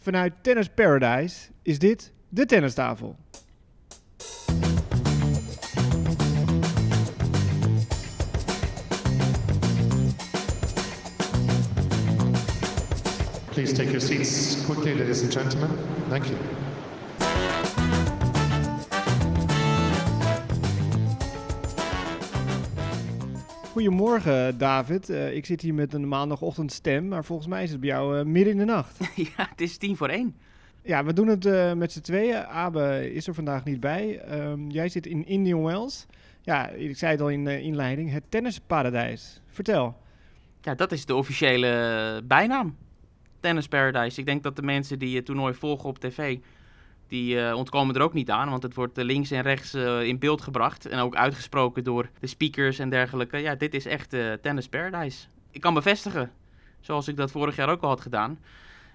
Vanuit Tennis Paradise is dit de tennistafel. Please take your seats quickly, ladies and gentlemen. Thank you. Goedemorgen David. Eh, ik zit hier met een maandagochtendstem, maar volgens mij is het bij jou eh, midden in de nacht. ja, het is tien voor één. Ja, we doen het eh, met z'n tweeën. Abe is er vandaag niet bij. Ehm, jij zit in Indian Wells. Ja, ik zei het al in de inleiding, het tennisparadijs. Vertel. Ja, dat is de officiële bijnaam. Tennis Paradise. Ik denk dat de mensen die het toernooi volgen op tv, die eh, ontkomen er ook niet aan. Want het wordt eh, links en rechts eh, in beeld gebracht. En ook uitgesproken door de speakers en dergelijke. Ja, dit is echt Tennis Paradise. Ik kan bevestigen, zoals ik dat vorig jaar ook al had gedaan.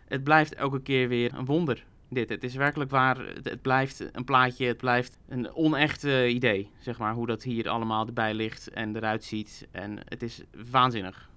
Het blijft elke keer weer een wonder. Dit. Het is werkelijk waar. Het, blijft een plaatje. Het blijft een onecht idee. Zeg maar hoe dat hier allemaal erbij ligt en eruit ziet. En het is waanzinnig.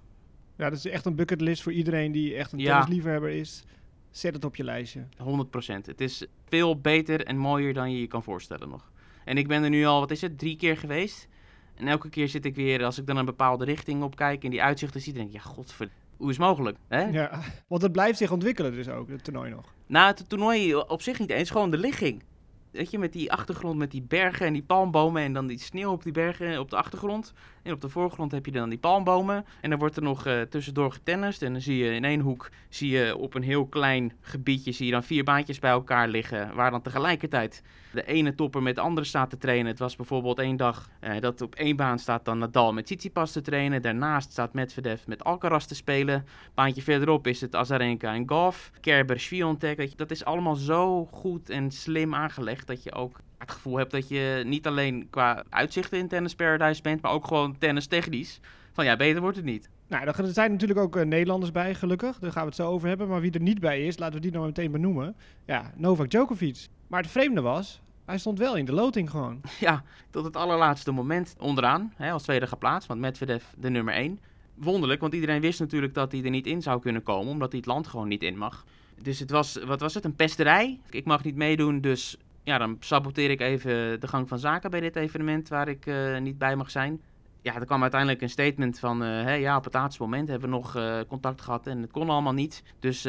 Ja, dat is echt een bucketlist voor iedereen die echt een ja. tennisliefhebber is. Zet het op je lijstje. 100%. Het is veel beter en mooier dan je je kan voorstellen nog. En ik ben er nu al, wat is het, drie keer geweest. En elke keer zit ik weer, als ik dan een bepaalde richting op kijk en die uitzichten zie, denk ik, ja, godver, hoe is het mogelijk? Hè? Ja, want het blijft zich ontwikkelen dus ook, het toernooi nog. Nou, het toernooi op zich niet eens, gewoon de ligging weet je, met die achtergrond, met die bergen en die palmbomen en dan die sneeuw op die bergen op de achtergrond. En op de voorgrond heb je dan die palmbomen. En dan wordt er nog uh, tussendoor getennist. En dan zie je in één hoek, zie je op een heel klein gebiedje, zie je dan vier baantjes bij elkaar liggen. Waar dan tegelijkertijd de ene topper met de andere staat te trainen. Het was bijvoorbeeld één dag uh, dat op één baan staat dan Nadal met Tsitsipas te trainen. Daarnaast staat Medvedev met Alcaraz te spelen. Baantje verderop is het Azarenka en Golf. Kerber, Sviontek. Dat is allemaal zo goed en slim aangelegd dat je ook het gevoel hebt dat je niet alleen qua uitzichten in Tennis Paradise bent, maar ook gewoon tennis technisch. Van ja, beter wordt het niet. Nou, er zijn natuurlijk ook uh, Nederlanders bij, gelukkig. Daar gaan we het zo over hebben. Maar wie er niet bij is, laten we die nou meteen benoemen. Ja, Novak Djokovic. Maar het vreemde was, hij stond wel in de loting gewoon. Ja, tot het allerlaatste moment onderaan, hè, als tweede geplaatst. Want Medvedev de nummer 1. Wonderlijk, want iedereen wist natuurlijk dat hij er niet in zou kunnen komen, omdat hij het land gewoon niet in mag. Dus het was, wat was het, een pesterij. Ik mag niet meedoen, dus ja, dan saboteer ik even de gang van zaken bij dit evenement waar ik uh, niet bij mag zijn. Ja, er kwam uiteindelijk een statement van, uh, ja, op het laatste moment hebben we nog uh, contact gehad en het kon allemaal niet. Dus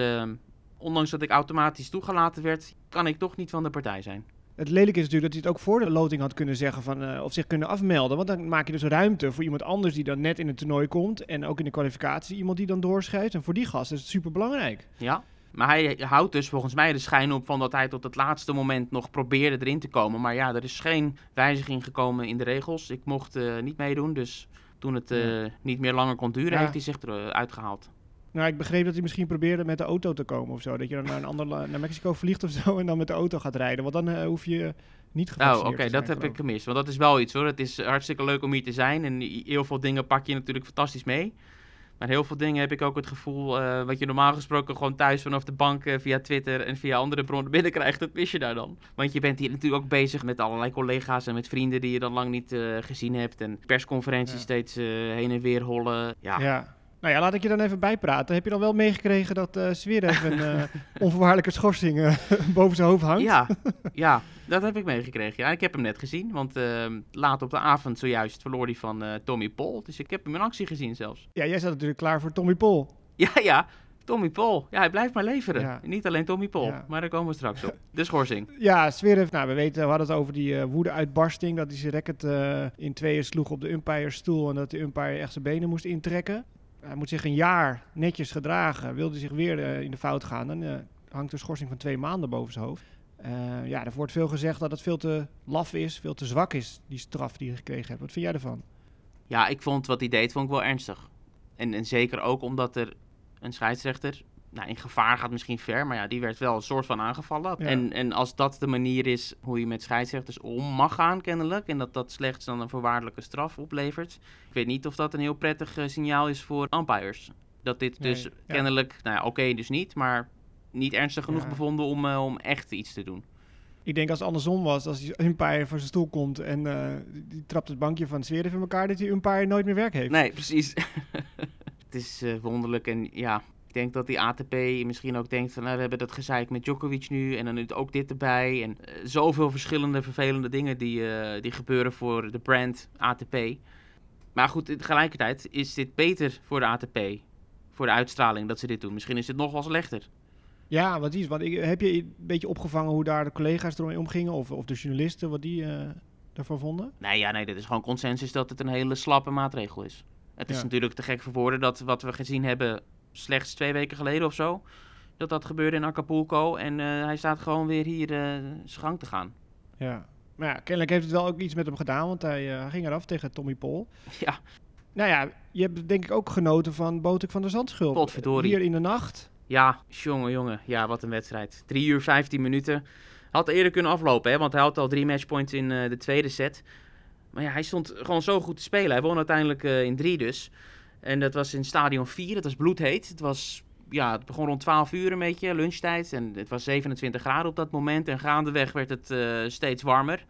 ondanks dat ik automatisch toegelaten werd, kan ik toch niet van de partij zijn. Het lelijke is natuurlijk dat hij het ook voor de loting had kunnen zeggen van, of zich kunnen afmelden. Want dan maak je dus ruimte voor iemand anders die dan net in het toernooi komt. En ook in de kwalificatie iemand die dan doorschrijft. En voor die gast is het super belangrijk. Ja, maar hij houdt dus volgens mij de schijn op van dat hij tot het laatste moment nog probeerde erin te komen. Maar ja, er is geen wijziging gekomen in de regels. Ik mocht uh, niet meedoen, dus toen het uh, niet meer langer kon duren, heeft hij zich eruit gehaald. Nou, ik begreep dat hij misschien probeerde met de auto te komen of zo. Dat je dan naar een ander naar Mexico vliegt of zo en dan met de auto gaat rijden. Want dan uh, hoef je niet gevaccineerd Oh, oké, dat heb ik gemist. Want dat is wel iets hoor. Het is hartstikke leuk om hier te zijn. En heel veel dingen pak je natuurlijk fantastisch mee. Maar heel veel dingen heb ik ook het gevoel, uh, wat je normaal gesproken gewoon thuis vanaf de bank uh, via Twitter en via andere bronnen binnenkrijgt, dat mis je daar dan. Want je bent hier natuurlijk ook bezig met allerlei collega's en met vrienden die je dan lang niet uh, gezien hebt. En persconferenties ja. steeds heen en weer hollen. Ja. ja. Nou ja, laat ik je dan even bijpraten. Heb je dan wel meegekregen dat uh, Zverev een uh, onvoorwaardelijke schorsing uh, boven zijn hoofd hangt? Ja, ja, dat heb ik meegekregen. Ja, ik heb hem net gezien, want ehm, laat op de avond zojuist verloor hij van Tommy Paul. Dus ik heb hem in actie gezien zelfs. Ja, jij zat natuurlijk klaar voor Tommy Paul. Ja, ja. Tommy Paul. Ja, hij blijft maar leveren. Ja. Niet alleen Tommy Paul, ja. maar daar komen we straks op. De schorsing. Ja, Zverev, nou, we weten, we hadden het over die uh, woede-uitbarsting. Dat hij zijn racket uh, in tweeën sloeg op de umpirestoel en dat de umpire echt zijn benen moest intrekken hij moet zich een jaar netjes gedragen. Wilde zich weer uh, in de fout gaan, dan uh, hangt een schorsing van twee maanden boven zijn hoofd. Uh, ja, er wordt veel gezegd dat het veel te laf is, veel te zwak is, die straf die je gekregen hebt. Wat vind jij ervan? Ja, ik vond wat hij deed vond ik wel ernstig. En, en zeker ook omdat er een scheidsrechter nou, in gevaar gaat misschien ver, maar ja, die werd wel een soort van aangevallen. En, en als dat de manier is hoe je met scheidsrechters om mag gaan, kennelijk, en dat dat slechts dan een voorwaardelijke straf oplevert, ik weet niet of dat een heel prettig uh, signaal is voor umpires. Dat dit dus kennelijk, nou ja, oké, okay, dus niet, maar niet ernstig genoeg ja. bevonden om, uh, om echt iets te doen. Ik denk als het andersom was, als die umpire voor zijn stoel komt en uh, die trapt het bankje van Zverev in elkaar, dat die umpire nooit meer werk heeft. Nee, precies. het is wonderlijk en ja, Ik denk dat die ATP misschien ook denkt van, nou, we hebben dat gezeik met Djokovic nu en dan nu ook dit erbij. En eh, zoveel verschillende vervelende dingen die, eh, die gebeuren voor de brand ATP. Maar goed, tegelijkertijd is dit beter voor de ATP, voor de uitstraling dat ze dit doen. Misschien is het nog wel slechter. Ja, wat is? Want ik, heb je een beetje opgevangen hoe daar de collega's ermee omgingen? Of, of de journalisten, wat die eh ervan vonden? Nee, ja, nee, dit is gewoon consensus dat het een hele slappe maatregel is. Het is Ja. natuurlijk te gek voor woorden dat wat we gezien hebben slechts twee weken geleden of zo, dat dat gebeurde in Acapulco. En eh, hij staat gewoon weer hier zijn gang te gaan. Ja. Maar ja, kennelijk heeft het wel ook iets met hem gedaan, want hij, eh, ging eraf tegen Tommy Paul. Ja, Nou ja, je hebt denk ik ook genoten van Botik van der Zandschulp. Potverdorie. Hier in de nacht. ja, jongen, jongen. Ja, wat een wedstrijd. 3 uur 15 minuten. Had eerder kunnen aflopen, hè, want hij had al drie matchpoints in de tweede set. Maar ja, hij stond gewoon zo goed te spelen. Hij won uiteindelijk in drie dus. En dat was in stadion 4. Dat was bloedheet. Het was, ja, het begon rond 12 uur een beetje, lunchtijd. En het was 27 graden op dat moment. En gaandeweg werd het eh, steeds warmer.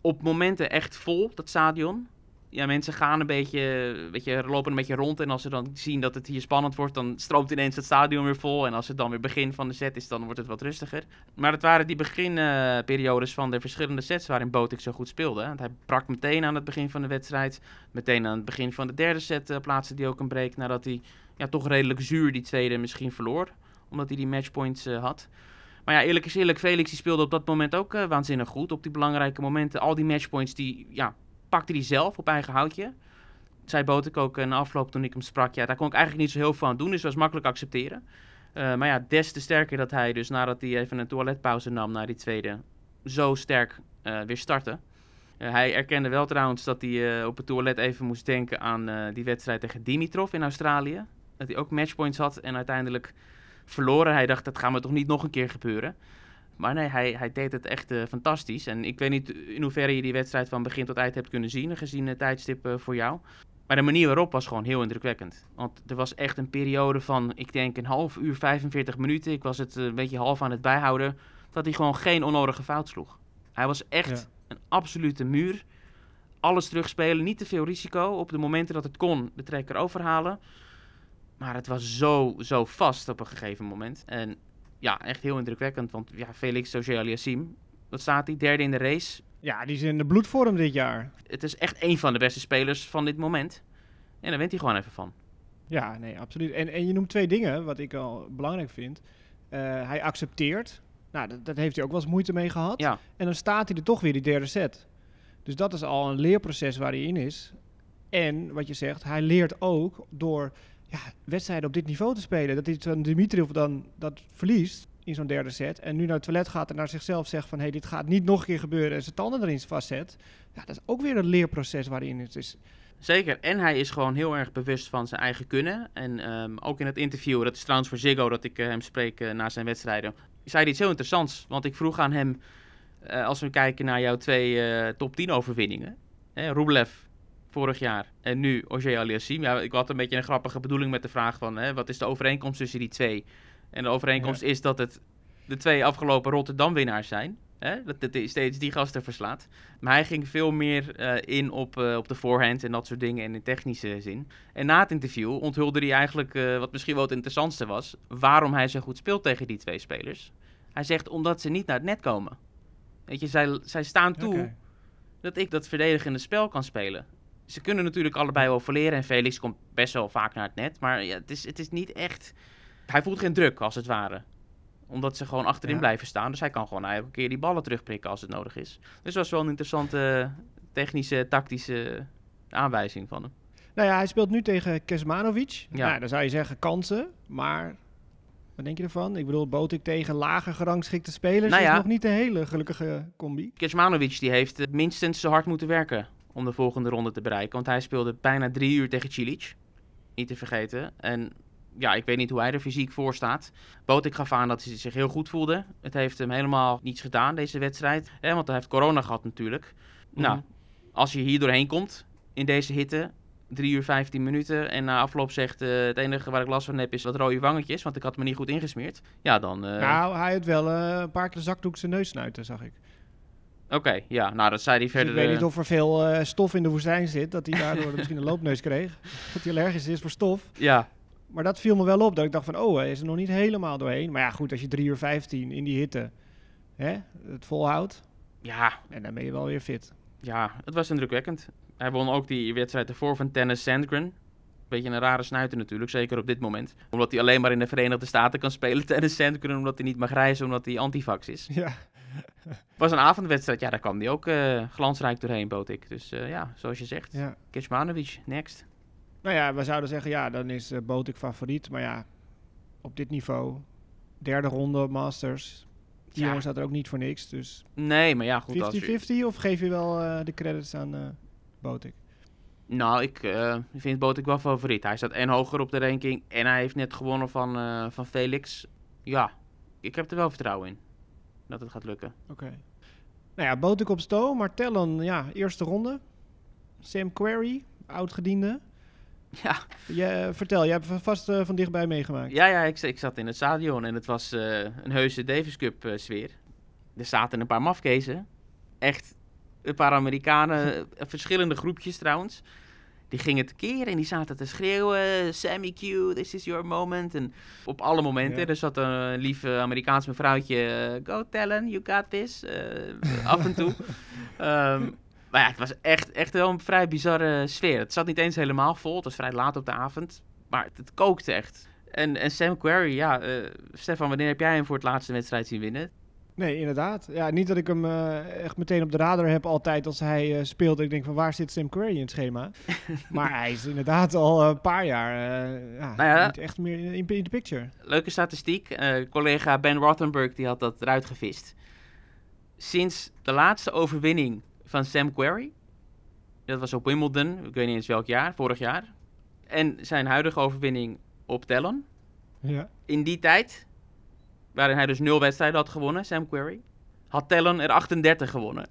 Op momenten echt vol, dat stadion. Ja, mensen gaan een beetje, weet je, lopen een beetje rond. En als ze dan zien dat het hier spannend wordt, dan stroomt ineens het stadion weer vol. En als het dan weer begin van de set is, dan wordt het wat rustiger. Maar het waren die beginperiodes van de verschillende sets waarin Botik zo goed speelde. Want hij brak meteen aan het begin van de wedstrijd. Meteen aan het begin van de derde set eh, plaatste hij ook een break. Nadat hij ja, toch redelijk zuur die tweede misschien verloor. Omdat hij die matchpoints eh, had. Maar ja, eerlijk is eerlijk, Felix die speelde op dat moment ook eh, waanzinnig goed. Op die belangrijke momenten, al die matchpoints, die ja, pakte hij zelf op eigen houtje. Zei Botek ook in afloop toen ik hem sprak. Ja, daar kon ik eigenlijk niet zo heel veel aan doen, dus was makkelijk accepteren. Eh, maar ja, des te sterker dat hij dus nadat hij even een toiletpauze nam na die tweede, zo sterk eh, weer startte. Eh, hij erkende wel trouwens dat hij op het toilet even moest denken aan die wedstrijd tegen Dimitrov in Australië. Dat hij ook matchpoints had en uiteindelijk verloren. Hij dacht, dat gaat me toch niet nog een keer gebeuren. Maar nee, hij, hij deed het echt eh, fantastisch. En ik weet niet in hoeverre je die wedstrijd van begin tot eind hebt kunnen zien, gezien het tijdstip eh, voor jou. Maar de manier waarop was gewoon heel indrukwekkend. Want er was echt een periode van, ik denk een half uur, 45 minuten. Ik was het eh, een beetje half aan het bijhouden. Dat hij gewoon geen onnodige fout sloeg. Hij was echt Ja. een absolute muur. Alles terugspelen, niet te veel risico. Op de momenten dat het kon, de trekker overhalen. Maar het was zo, zo vast op een gegeven moment. En ja, echt heel indrukwekkend. Want ja, Felix Auger-Aliassime, wat staat hij? Derde in de race. Ja, die is in de bloedvorm dit jaar. Het is echt een van de beste spelers van dit moment. En daar wint hij gewoon even van. Ja, nee, absoluut. En, en je noemt twee dingen, wat ik al belangrijk vind. Eh, hij accepteert. Nou, dat, dat heeft hij ook wel eens moeite mee gehad. Ja, En dan staat hij er toch weer, die derde set. Dus dat is al een leerproces waar hij in is. En wat je zegt, hij leert ook door ja, wedstrijden op dit niveau te spelen. Dat hij van Dimitrov dan dat verliest in zo'n derde set. En nu naar het toilet gaat en naar zichzelf zegt van... hé, hey, dit gaat niet nog een keer gebeuren en zijn tanden erin vastzet. Ja, dat is ook weer een leerproces waar hij in is. Zeker. En hij is gewoon heel erg bewust van zijn eigen kunnen. En ehm, ook in het interview, dat is trouwens voor Ziggo dat ik eh, hem spreek eh, na zijn wedstrijden... zei hij iets heel interessants. Want ik vroeg aan hem, eh, als we kijken naar jouw twee top 10 overwinningen... Hè, Rublev vorig jaar en nu Auger Aliassime. Ja, ik had een beetje een grappige bedoeling met de vraag van... Hè, wat is de overeenkomst tussen die twee? En de overeenkomst is dat het de twee afgelopen Rotterdam-winnaars zijn. Hè? Dat het steeds die gasten verslaat. Maar hij ging veel meer eh, in op, eh, op de voorhand en dat soort dingen en in technische zin. En na het interview onthulde hij eigenlijk, eh, wat misschien wel het interessantste was, waarom hij zo goed speelt tegen die twee spelers. Hij zegt omdat ze niet naar het net komen. Weet je, zij, zij staan toe dat ik dat verdedigende spel kan spelen. Ze kunnen natuurlijk allebei wel verleren en Felix komt best wel vaak naar het net. Maar ja, het, is, het is niet echt... Hij voelt geen druk, als het ware. Omdat ze gewoon achterin Ja. blijven staan. Dus hij kan gewoon elke keer die ballen terugprikken als het nodig is. Dus dat was wel een interessante technische, tactische aanwijzing van hem. Nou ja, hij speelt nu tegen Kesmanovic. Ja. Nou, dan zou je zeggen kansen, maar wat denk je ervan? Ik bedoel, Botik tegen lager gerangschikte spelers Nou ja. is nog niet een hele gelukkige combi. Kecmanovic die heeft eh, minstens zo hard moeten werken om de volgende ronde te bereiken. Want hij speelde bijna drie uur tegen Cilic. Niet te vergeten. En ja, ik weet niet hoe hij er fysiek voor staat. Botik gaf aan dat hij zich heel goed voelde. Het heeft hem helemaal niets gedaan, deze wedstrijd. Hè, want hij heeft corona gehad natuurlijk. Nou, Mhm. als je hier doorheen komt in deze hitte, 3 uur 15 minuten. En na afloop zegt eh, het enige waar ik last van heb is wat rode wangetjes. Want ik had me niet goed ingesmeerd. Ja, dan... eh, Nou, hij had wel eh, een paar keer zakdoek zijn neus snuiten, zag ik. Oké, ja, nou dat zei hij Dus verder... ik weet niet of er veel eh, stof in de woestijn zit, dat hij daardoor misschien een loopneus kreeg. Dat hij allergisch is voor stof. Ja, Maar dat viel me wel op, dat ik dacht van, oh, hij is er nog niet helemaal doorheen. Maar ja, goed, als je 3 uur 15 in die hitte hè, het volhoudt, Ja, en dan ben je wel weer fit. ja, het was indrukwekkend. Hij won ook die wedstrijd ervoor van Tennis Sandgren. Beetje een rare snuiter natuurlijk, zeker op dit moment. Omdat hij alleen maar in de Verenigde Staten kan spelen, Tennis Sandgren. Omdat hij niet mag reizen, omdat hij antivax is. Ja, was een avondwedstrijd, ja, daar kwam hij ook eh, glansrijk doorheen, bood ik. Dus eh, ja, zoals je zegt, ja. Next. Nou ja, we zouden zeggen, ja, dan is uh, Botik favoriet. Maar ja, op dit niveau, derde ronde Masters. Die Ja. jongen staat er ook niet voor niks. Dus 50-50 Nee, maar ja, goed. Als je, of geef je wel de credits aan Botik? nou, ik vind Botik wel favoriet. Hij staat en hoger op de ranking en hij heeft net gewonnen van, van Felix. Ja, ik heb er wel vertrouwen in dat het gaat lukken. Oké. Nou ja, Botik op sto, maar Tellen, ja, eerste ronde. Sam Querrey, oud-gediende. Ja, Je, eh, vertel, je hebt vast eh, van dichtbij meegemaakt. ja, ja ik, ik zat in het stadion en het was eh, een heuse Davis Cup sfeer. Er zaten een paar mafkezen. Echt een paar Amerikanen, verschillende groepjes trouwens. Die gingen tekeer en die zaten te schreeuwen. Sammy Q, this is your moment. En op alle momenten. Ja. Er zat een lief eh, Amerikaans mevrouwtje. Go Tellen, you got this. eh, af en toe. Ehm, maar ja, het was echt, echt wel een vrij bizarre sfeer. Het zat niet eens helemaal vol. Het was vrij laat op de avond. Maar het, het kookte echt. En, en Sam Querrey, ja. eh, Stefan, wanneer heb jij hem voor het laatste wedstrijd zien winnen? Nee, inderdaad. Ja, niet dat ik hem eh, echt meteen op de radar heb altijd als hij eh, speelt. Ik denk van waar zit Sam Querrey in het schema? maar hij is inderdaad al een paar jaar eh, ja, Nou ja. niet echt meer in, in the picture. Leuke statistiek. eh, collega Ben Rothenberg die had dat eruit gevist. Sinds de laatste overwinning van Sam Querrey. Dat was op Wimbledon. Ik weet niet eens welk jaar. Vorig jaar. En zijn huidige overwinning op Tellon. Ja. In die tijd, waarin hij dus nul wedstrijden had gewonnen, Sam Querrey. Had Tellon er 38 gewonnen.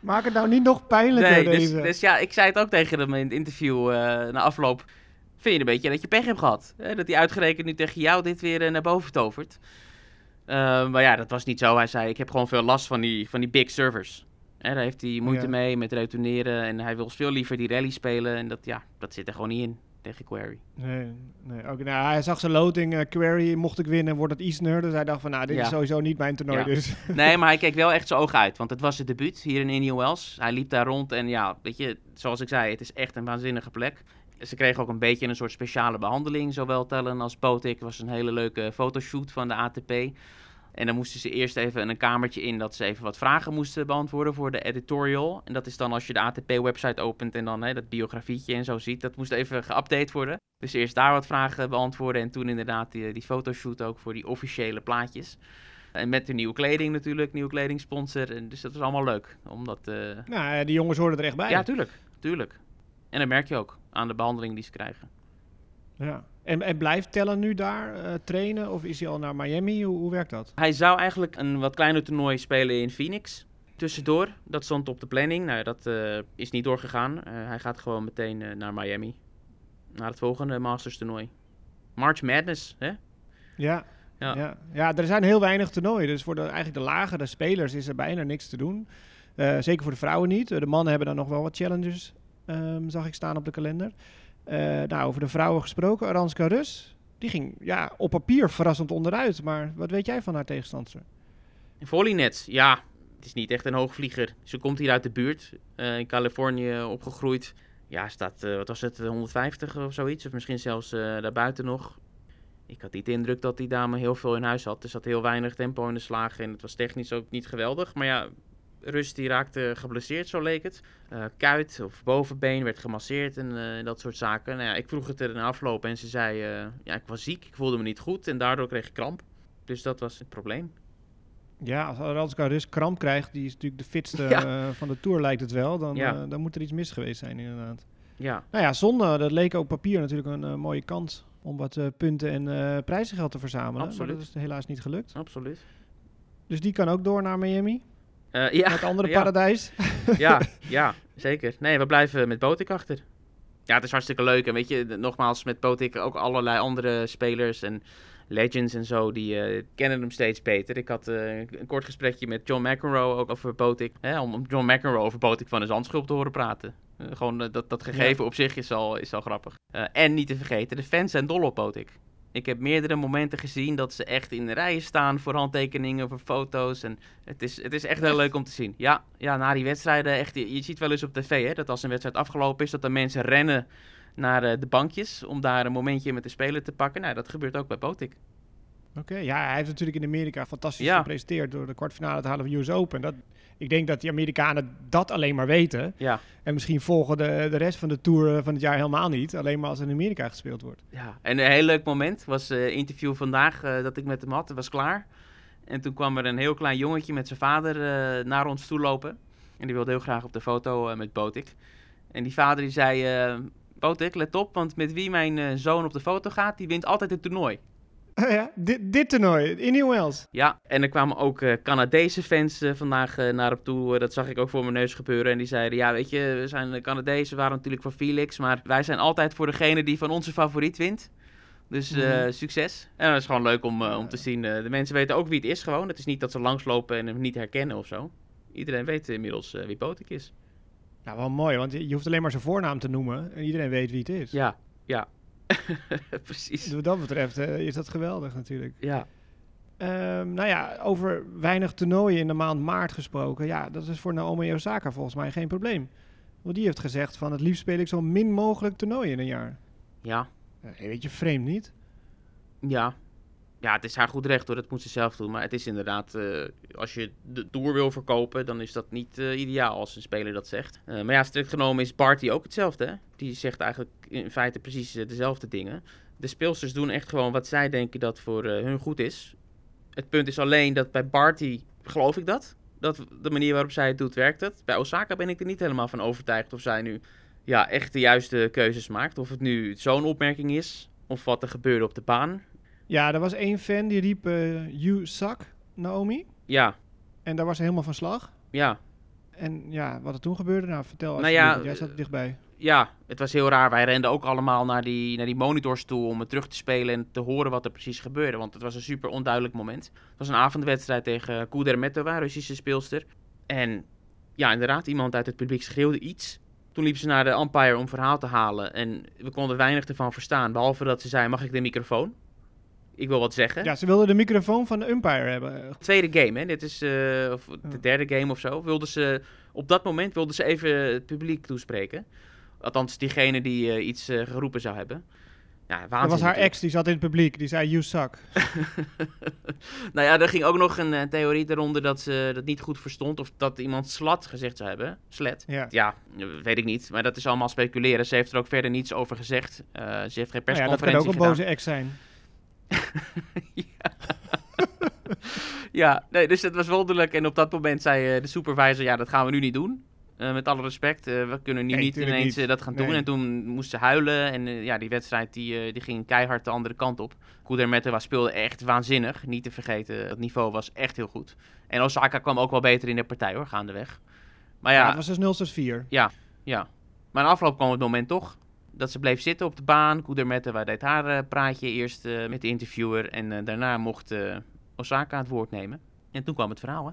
Maak het nou niet nog pijnlijker Nee, dus, deze. dus ja, ik zei het ook tegen hem in het interview eh, na afloop. Vind je een beetje dat je pech hebt gehad? Hè? Dat hij uitgerekend nu tegen jou dit weer eh, naar boven tovert. Eh, maar ja, dat was niet zo. Hij zei, ik heb gewoon veel last van die, van die big servers. Hè, daar heeft hij moeite Ja. mee met retourneren. En hij wil veel liever die rally spelen. En dat, ja, dat zit er gewoon niet in tegen Query. Nee, nee. Ook, nou, hij zag zijn loting, eh, Query, mocht ik winnen, wordt het Isner. Dus hij dacht van, nou, dit Ja. is sowieso niet mijn toernooi. Ja. Dus. Nee, maar hij keek wel echt zijn ogen uit. Want het was zijn debuut hier in Indian Wells. Hij liep daar rond en ja, weet je, zoals ik zei, het is echt een waanzinnige plek. Ze kregen ook een beetje een soort speciale behandeling, zowel Tellen als Botik. Het was een hele leuke fotoshoot van de ATP. En dan moesten ze eerst even een kamertje in dat ze even wat vragen moesten beantwoorden voor de editorial. En dat is dan als je de ATP-website opent en dan hè, dat biografietje en zo ziet. Dat moest even geüpdate worden. Dus eerst daar wat vragen beantwoorden en toen inderdaad die, die fotoshoot ook voor die officiële plaatjes. En met de nieuwe kleding natuurlijk, nieuwe kledingsponsor. En dus dat was allemaal leuk. Omdat, eh, Nou, die jongens hoorden er echt bij. ja, tuurlijk, tuurlijk. En dat merk je ook aan de behandeling die ze krijgen. Ja. En, en blijft Tellen nu daar eh, trainen? Of is hij al naar Miami? Hoe, hoe werkt dat? Hij zou eigenlijk een wat kleiner toernooi spelen in Phoenix. Tussendoor, dat stond op de planning. Nou, dat eh, is niet doorgegaan. Eh, hij gaat gewoon meteen naar Miami. Naar het volgende Masters toernooi. March Madness, hè? Ja. Ja. Ja. Ja. er zijn heel weinig toernooien. Dus voor de, eigenlijk de lagere spelers is er bijna niks te doen. Zeker voor de vrouwen niet. De mannen hebben dan nog wel wat challenges, ehm, zag ik staan op de kalender. Eh, nou, over de vrouwen gesproken. Aranska Rus, die ging ja, op papier verrassend onderuit. Maar wat weet jij van haar tegenstander? Volleynets, ja. Het is niet echt een hoogvlieger. Ze komt hier uit de buurt. eh, in Californië opgegroeid. Ja, staat, eh, wat was het, 150 of zoiets. Of misschien zelfs daarbuiten nog. Ik had niet de indruk dat die dame heel veel in huis had. Er zat heel weinig tempo in de slagen. En het was technisch ook niet geweldig. Maar ja, Rust die raakte geblesseerd, zo leek het. Eh, kuit of bovenbeen werd gemasseerd en eh, dat soort zaken. Nou ja, ik vroeg het er in afloop en ze zei... eh, ja, ik was ziek, ik voelde me niet goed en daardoor kreeg ik kramp. Dus dat was het probleem. Ja, als Aranska Rus kramp krijgt, die is natuurlijk de fitste Ja. van de Tour lijkt het wel. Dan, Ja. dan moet er iets mis geweest zijn inderdaad. Ja, Nou ja, zonde, dat leek op papier natuurlijk een mooie kans om wat punten en prijzengeld te verzamelen. Absoluut. Maar dat is helaas niet gelukt. absoluut. Dus die kan ook door naar Miami, Eh, ja, het andere ja, paradijs. ja, ja, zeker. Nee, we blijven met Botik achter. Ja, het is hartstikke leuk. En weet je, nogmaals, met Botik ook allerlei andere spelers en legends en zo, die eh, kennen hem steeds beter. Ik had eh, een kort gesprekje met John McEnroe ook over Botik. Hè, om John McEnroe over Botik van de Zandschulp te horen praten. Gewoon dat, dat gegeven op zich is al, is al grappig. En niet te vergeten, de fans zijn dol op Potik. Ik heb meerdere momenten gezien dat ze echt in de rijen staan voor handtekeningen, voor foto's. En het is, het is echt heel leuk om te zien. Ja, ja na die wedstrijden, echt, je, je ziet wel eens op tv hè, dat als een wedstrijd afgelopen is, dat de mensen rennen naar eh, de bankjes om daar een momentje met de speler te pakken. Nou, dat gebeurt ook bij Potik. Oké, ja, hij heeft natuurlijk in Amerika fantastisch Ja. gepresenteerd door de kwartfinale te halen van US Open. Dat, ik denk dat die Amerikanen dat alleen maar weten. Ja, En misschien volgen de, de rest van de Tour van het jaar helemaal niet. Alleen maar als in Amerika gespeeld wordt. ja. En een heel leuk moment was een interview vandaag eh, dat ik met hem had. Het was klaar. En toen kwam er een heel klein jongetje met zijn vader eh, naar ons toe lopen. En die wilde heel graag op de foto eh, met Botik. En die vader die zei, eh Botik, let op, want met wie mijn eh, zoon op de foto gaat, die wint altijd het toernooi. Oh ja, dit, dit toernooi, Indian Wells. Ja, en er kwamen ook eh, Canadese fans eh, vandaag eh, naar hem toe. Dat zag ik ook voor mijn neus gebeuren. En die zeiden, ja, weet je, we zijn de Canadezen, waren natuurlijk voor Felix. Maar wij zijn altijd voor degene die van onze favoriet wint. Dus Mhm. succes. En dat is gewoon leuk om, om te zien. de mensen weten ook wie het is gewoon. Het is niet dat ze langslopen en hem niet herkennen of zo. Iedereen weet inmiddels wie Potik is. Ja, wel mooi, want je hoeft alleen maar zijn voornaam te noemen. En iedereen weet wie het is. Ja, ja. Precies. Wat dat betreft is dat geweldig natuurlijk. Ja. Ehm, nou ja, over weinig toernooien in de maand maart gesproken. Ja, dat is voor Naomi Osaka volgens mij geen probleem. Want die heeft gezegd van het liefst speel ik zo min mogelijk toernooien in een jaar. Ja. Een beetje vreemd niet? Ja. Ja, het is haar goed recht hoor, dat moet ze zelf doen. Maar het is inderdaad, eh, als je de Tour wil verkopen, dan is dat niet eh, ideaal als een speler dat zegt. Eh, maar ja, strikt genomen is Barty ook hetzelfde. Hè? Die zegt eigenlijk in feite precies dezelfde dingen. De speelsters doen echt gewoon wat zij denken dat voor hun goed is. Het punt is alleen dat bij Barty geloof ik dat. Dat de manier waarop zij het doet, werkt het. Bij Osaka ben ik er niet helemaal van overtuigd of zij nu ja, echt de juiste keuzes maakt. Of het nu zo'n opmerking is, of wat er gebeurde op de baan. Ja, er was één fan die riep eh you suck, Naomi. Ja, En daar was ze helemaal van slag. ja, En ja, wat er toen gebeurde, nou vertel Nou alsjeblieft, ja, want jij zat er dichtbij. ja, het was heel raar. Wij renden ook allemaal naar die, naar die monitors toe om het terug te spelen en te horen wat er precies gebeurde. Want het was een super onduidelijk moment. Het was een avondwedstrijd tegen Kudermetova, Russische speelster. En ja, inderdaad, iemand uit het publiek schreeuwde iets. Toen liep ze naar de umpire om verhaal te halen. En we konden weinig ervan verstaan. Behalve dat ze zei, mag ik de microfoon? Ik wil wat zeggen. Ja, ze wilde de microfoon van de umpire hebben. tweede game, hè? Dit is eh, of de derde game of zo. Wilden ze, op dat moment wilden ze even het publiek toespreken. Althans, diegene die eh, iets eh, geroepen zou hebben. Ja, Dat was haar natuurlijk. ex, die zat in het publiek. Die zei you suck. nou ja, er ging ook nog een eh, theorie eronder dat ze dat niet goed verstond. Of dat iemand slat gezegd zou hebben. Slet. Ja. Ja, eh, weet ik niet. Maar dat is allemaal speculeren. Ze heeft er ook verder niets over gezegd. Eh, ze heeft geen Nou ja, dat kan persconferentie ook een gedaan. boze ex zijn. Ja, nee, dus het was wonderlijk. En op dat moment zei eh, de supervisor, ja, dat gaan we nu niet doen. Eh, met alle respect, eh, we kunnen nu Nee, niet ineens niet. dat gaan doen. Nee. En toen moest ze huilen. En ja, die wedstrijd die, die ging keihard de andere kant op. Kudermetova speelde echt waanzinnig. Niet te vergeten, het niveau was echt heel goed. En Osaka kwam ook wel beter in de partij hoor, gaandeweg. Maar Ja, ja, het was dus 0 tot 4. ja. Maar in afloop kwam het moment toch. Dat ze bleef zitten op de baan. Kudermetova deed haar eh, praatje eerst eh, met de interviewer. En eh, daarna mocht Osaka het woord nemen. En toen kwam het verhaal, hè?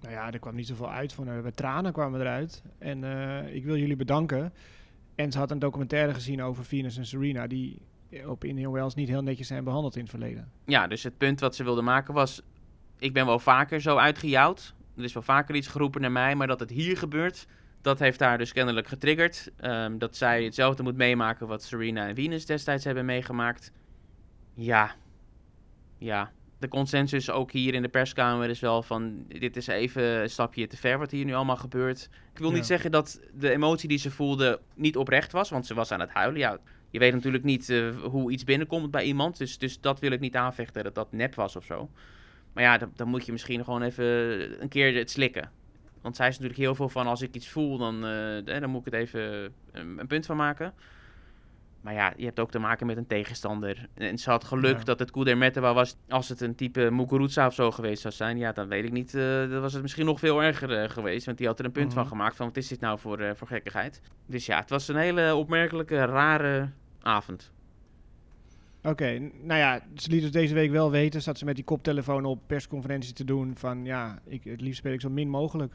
Nou ja, er kwam niet zoveel uit van haar. Tranen kwamen eruit. En ik wil jullie bedanken. En ze had een documentaire gezien over Venus en Serena... die op Indian Wells niet heel netjes zijn behandeld in het verleden. Ja, dus het punt wat ze wilde maken was... Ik ben wel vaker zo uitgejouwd. Er is wel vaker iets geroepen naar mij. Maar dat het hier gebeurt, dat heeft haar dus kennelijk getriggerd. Ehm, dat zij hetzelfde moet meemaken wat Serena en Venus destijds hebben meegemaakt. Ja. Ja. De consensus ook hier in de perskamer is wel van... Dit is even een stapje te ver wat hier nu allemaal gebeurt. Ik wil Ja. niet zeggen dat de emotie die ze voelde niet oprecht was. Want ze was aan het huilen. Ja, je weet natuurlijk niet eh, hoe iets binnenkomt bij iemand. Dus, dus dat wil ik niet aanvechten dat dat nep was of zo. Maar ja, dan, dan moet je misschien gewoon even een keer het slikken. Want zij is natuurlijk heel veel van als ik iets voel, dan, eh, eh, dan moet ik het even een, een punt van maken. Maar ja, je hebt ook te maken met een tegenstander. En ze had geluk Ja. dat het Kudermetova was. Als het een type Muguruza of zo geweest zou zijn, ja, dan weet ik niet. eh, dan was het misschien nog veel erger eh, geweest. Want die had er een punt Mhm. van gemaakt van wat is dit nou voor, eh, voor gekkigheid. Dus ja, het was een hele opmerkelijke, rare avond. Oké, nou ja, ze liet dus deze week wel weten... zat ze met die koptelefoon op persconferentie te doen... van ja, ik, het liefst speel ik zo min mogelijk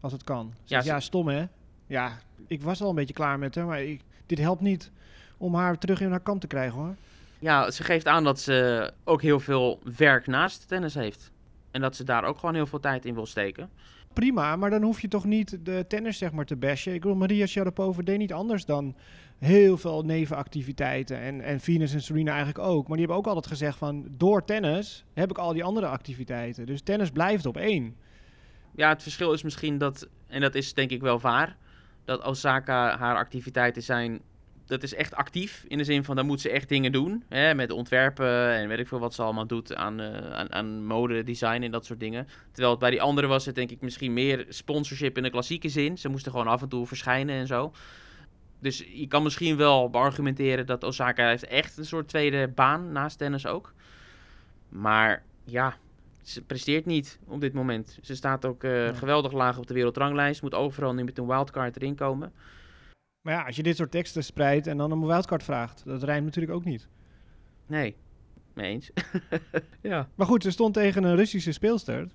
als het kan. Ja, stom hè? Ja, ik was al een beetje klaar met haar, maar ik, dit helpt niet om haar terug in haar kamp te krijgen hoor. Ja, ze geeft aan dat ze ook heel veel werk naast tennis heeft. En dat ze daar ook gewoon heel veel tijd in wil steken. Prima, maar dan hoef je toch niet de tennis zeg maar te bashen. Ik bedoel, Maria Sharapova deed niet anders dan heel veel nevenactiviteiten. En, en Venus en Serena eigenlijk ook. Maar die hebben ook altijd gezegd van, door tennis heb ik al die andere activiteiten. Dus tennis blijft op één. Ja, het verschil is misschien dat, en dat is denk ik wel waar, dat Osaka haar activiteiten zijn dat is echt actief. In de zin van, dan moet ze echt dingen doen. Hè, met ontwerpen en weet ik veel wat ze allemaal doet aan, uh, aan, aan mode, design en dat soort dingen. Terwijl het bij die andere was het denk ik misschien meer sponsorship in de klassieke zin. Ze moesten gewoon af en toe verschijnen en zo. Dus je kan misschien wel beargumenteren dat Osaka heeft echt een soort tweede baan naast tennis ook. Maar ja, ze presteert niet op dit moment. Ze staat ook uh, geweldig laag op de wereldranglijst. Moet overal nu met een wildcard erin komen. Maar ja, als je dit soort teksten spreidt en dan een wildcard vraagt, dat rijmt natuurlijk ook niet. Nee, mee eens. ja. Maar goed, ze stond tegen een Russische speelster.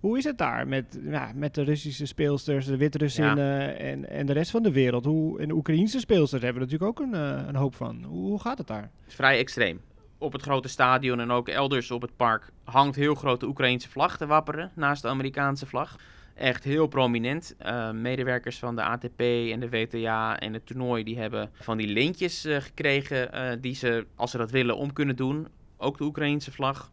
Hoe is het daar met, ja, met de Russische speelsters, de Wit-Russinnen ja. en, en de rest van de wereld? Hoe, en de Oekraïnse speelsters hebben er natuurlijk ook een, uh, een hoop van. Hoe, hoe gaat het daar? Het is vrij extreem. Op het grote stadion en ook elders op het park hangt heel grote Oekraïnse vlag te wapperen naast de Amerikaanse vlag echt heel prominent. Uh, medewerkers van de ATP en de WTA en het toernooi die hebben van die lintjes uh, gekregen uh, die ze, als ze dat willen, om kunnen doen. Ook de Oekraïense vlag.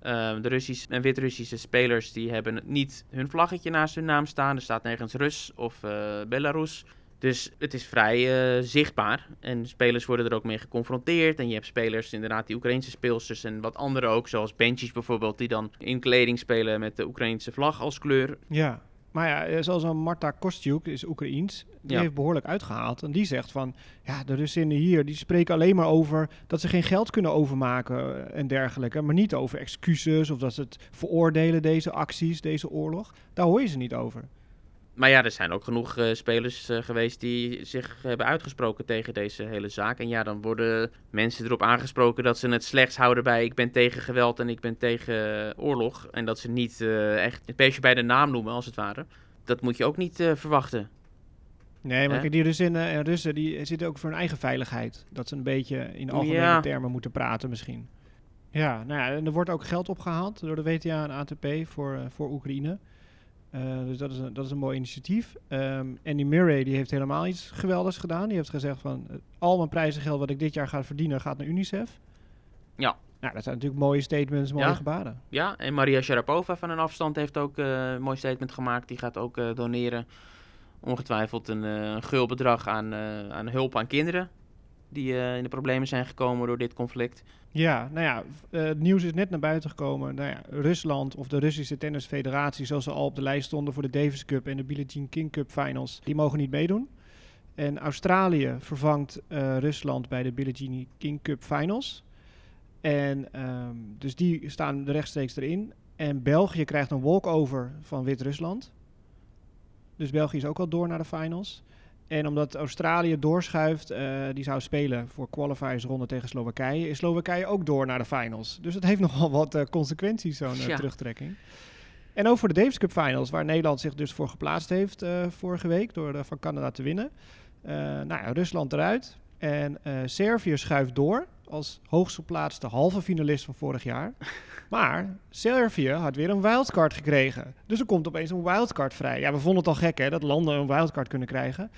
de Russische en Wit-Russische spelers die hebben niet hun vlaggetje naast hun naam staan. Er staat nergens Rus of Belarus. Dus het is vrij zichtbaar. En spelers worden er ook mee geconfronteerd. En je hebt spelers, inderdaad, die Oekraïnse speelsters en wat andere ook. Zoals Benchies bijvoorbeeld, die dan in kleding spelen met de Oekraïnse vlag als kleur. Ja, maar ja, zoals een Marta Kostjuk, is Oekraïens, die heeft behoorlijk uitgehaald. En die zegt van, ja, de Russinnen hier, die spreken alleen maar over dat ze geen geld kunnen overmaken en dergelijke. Maar niet over excuses of dat ze het veroordelen, deze acties, deze oorlog. Daar hoor je ze niet over. Maar ja, er zijn ook genoeg uh, spelers uh, geweest die zich hebben uitgesproken tegen deze hele zaak. En ja, dan worden mensen erop aangesproken dat ze het slechts houden bij ik ben tegen geweld en ik ben tegen oorlog. En dat ze niet uh, echt het beestje bij de naam noemen, als het ware. Dat moet je ook niet verwachten. Nee, maar die Russinnen en Russen die zitten ook voor hun eigen veiligheid. Dat ze een beetje in algemene ja. termen moeten praten misschien. Ja, nou ja, en er wordt ook geld opgehaald door de WTA en ATP voor, voor Oekraïne. Uh, dus dat is, een, dat is een mooi initiatief. Um, Andy Murray die heeft helemaal iets geweldigs gedaan. Die heeft gezegd van al mijn prijzengeld wat ik dit jaar ga verdienen gaat naar UNICEF. Ja. Nou, dat zijn natuurlijk mooie statements, mooie ja. gebaren. Ja, en Maria Sharapova van een afstand heeft ook uh, een mooi statement gemaakt. Die gaat ook uh, doneren. Ongetwijfeld een, een gul bedrag aan, aan hulp aan kinderen die in de problemen zijn gekomen door dit conflict. Ja, nou ja, uh, het nieuws is net naar buiten gekomen. Nou ja, Rusland of de Russische tennisfederatie, zoals ze al op de lijst stonden voor de Davis Cup en de Billie Jean King Cup finals, die mogen niet meedoen. En Australië vervangt uh, Rusland bij de Billie Jean King Cup finals. En um, dus die staan rechtstreeks erin. En België krijgt een walkover van Wit-Rusland. Dus België is ook al door naar de finals. En omdat Australië doorschuift, uh, die zou spelen voor qualifiersronde tegen Slowakije, is Slowakije ook door naar de finals. Dus het heeft nogal wat uh, consequenties, zo'n uh, ja. terugtrekking. En ook voor de Davis Cup finals, waar Nederland zich dus voor geplaatst heeft vorige week door van Canada te winnen. nou ja, Rusland eruit. En Servië schuift door als hoogst geplaatste halve finalist van vorig jaar. Maar Servië had weer een wildcard gekregen. Dus er komt opeens een wildcard vrij. Ja, we vonden het al gek hè, dat landen een wildcard kunnen krijgen.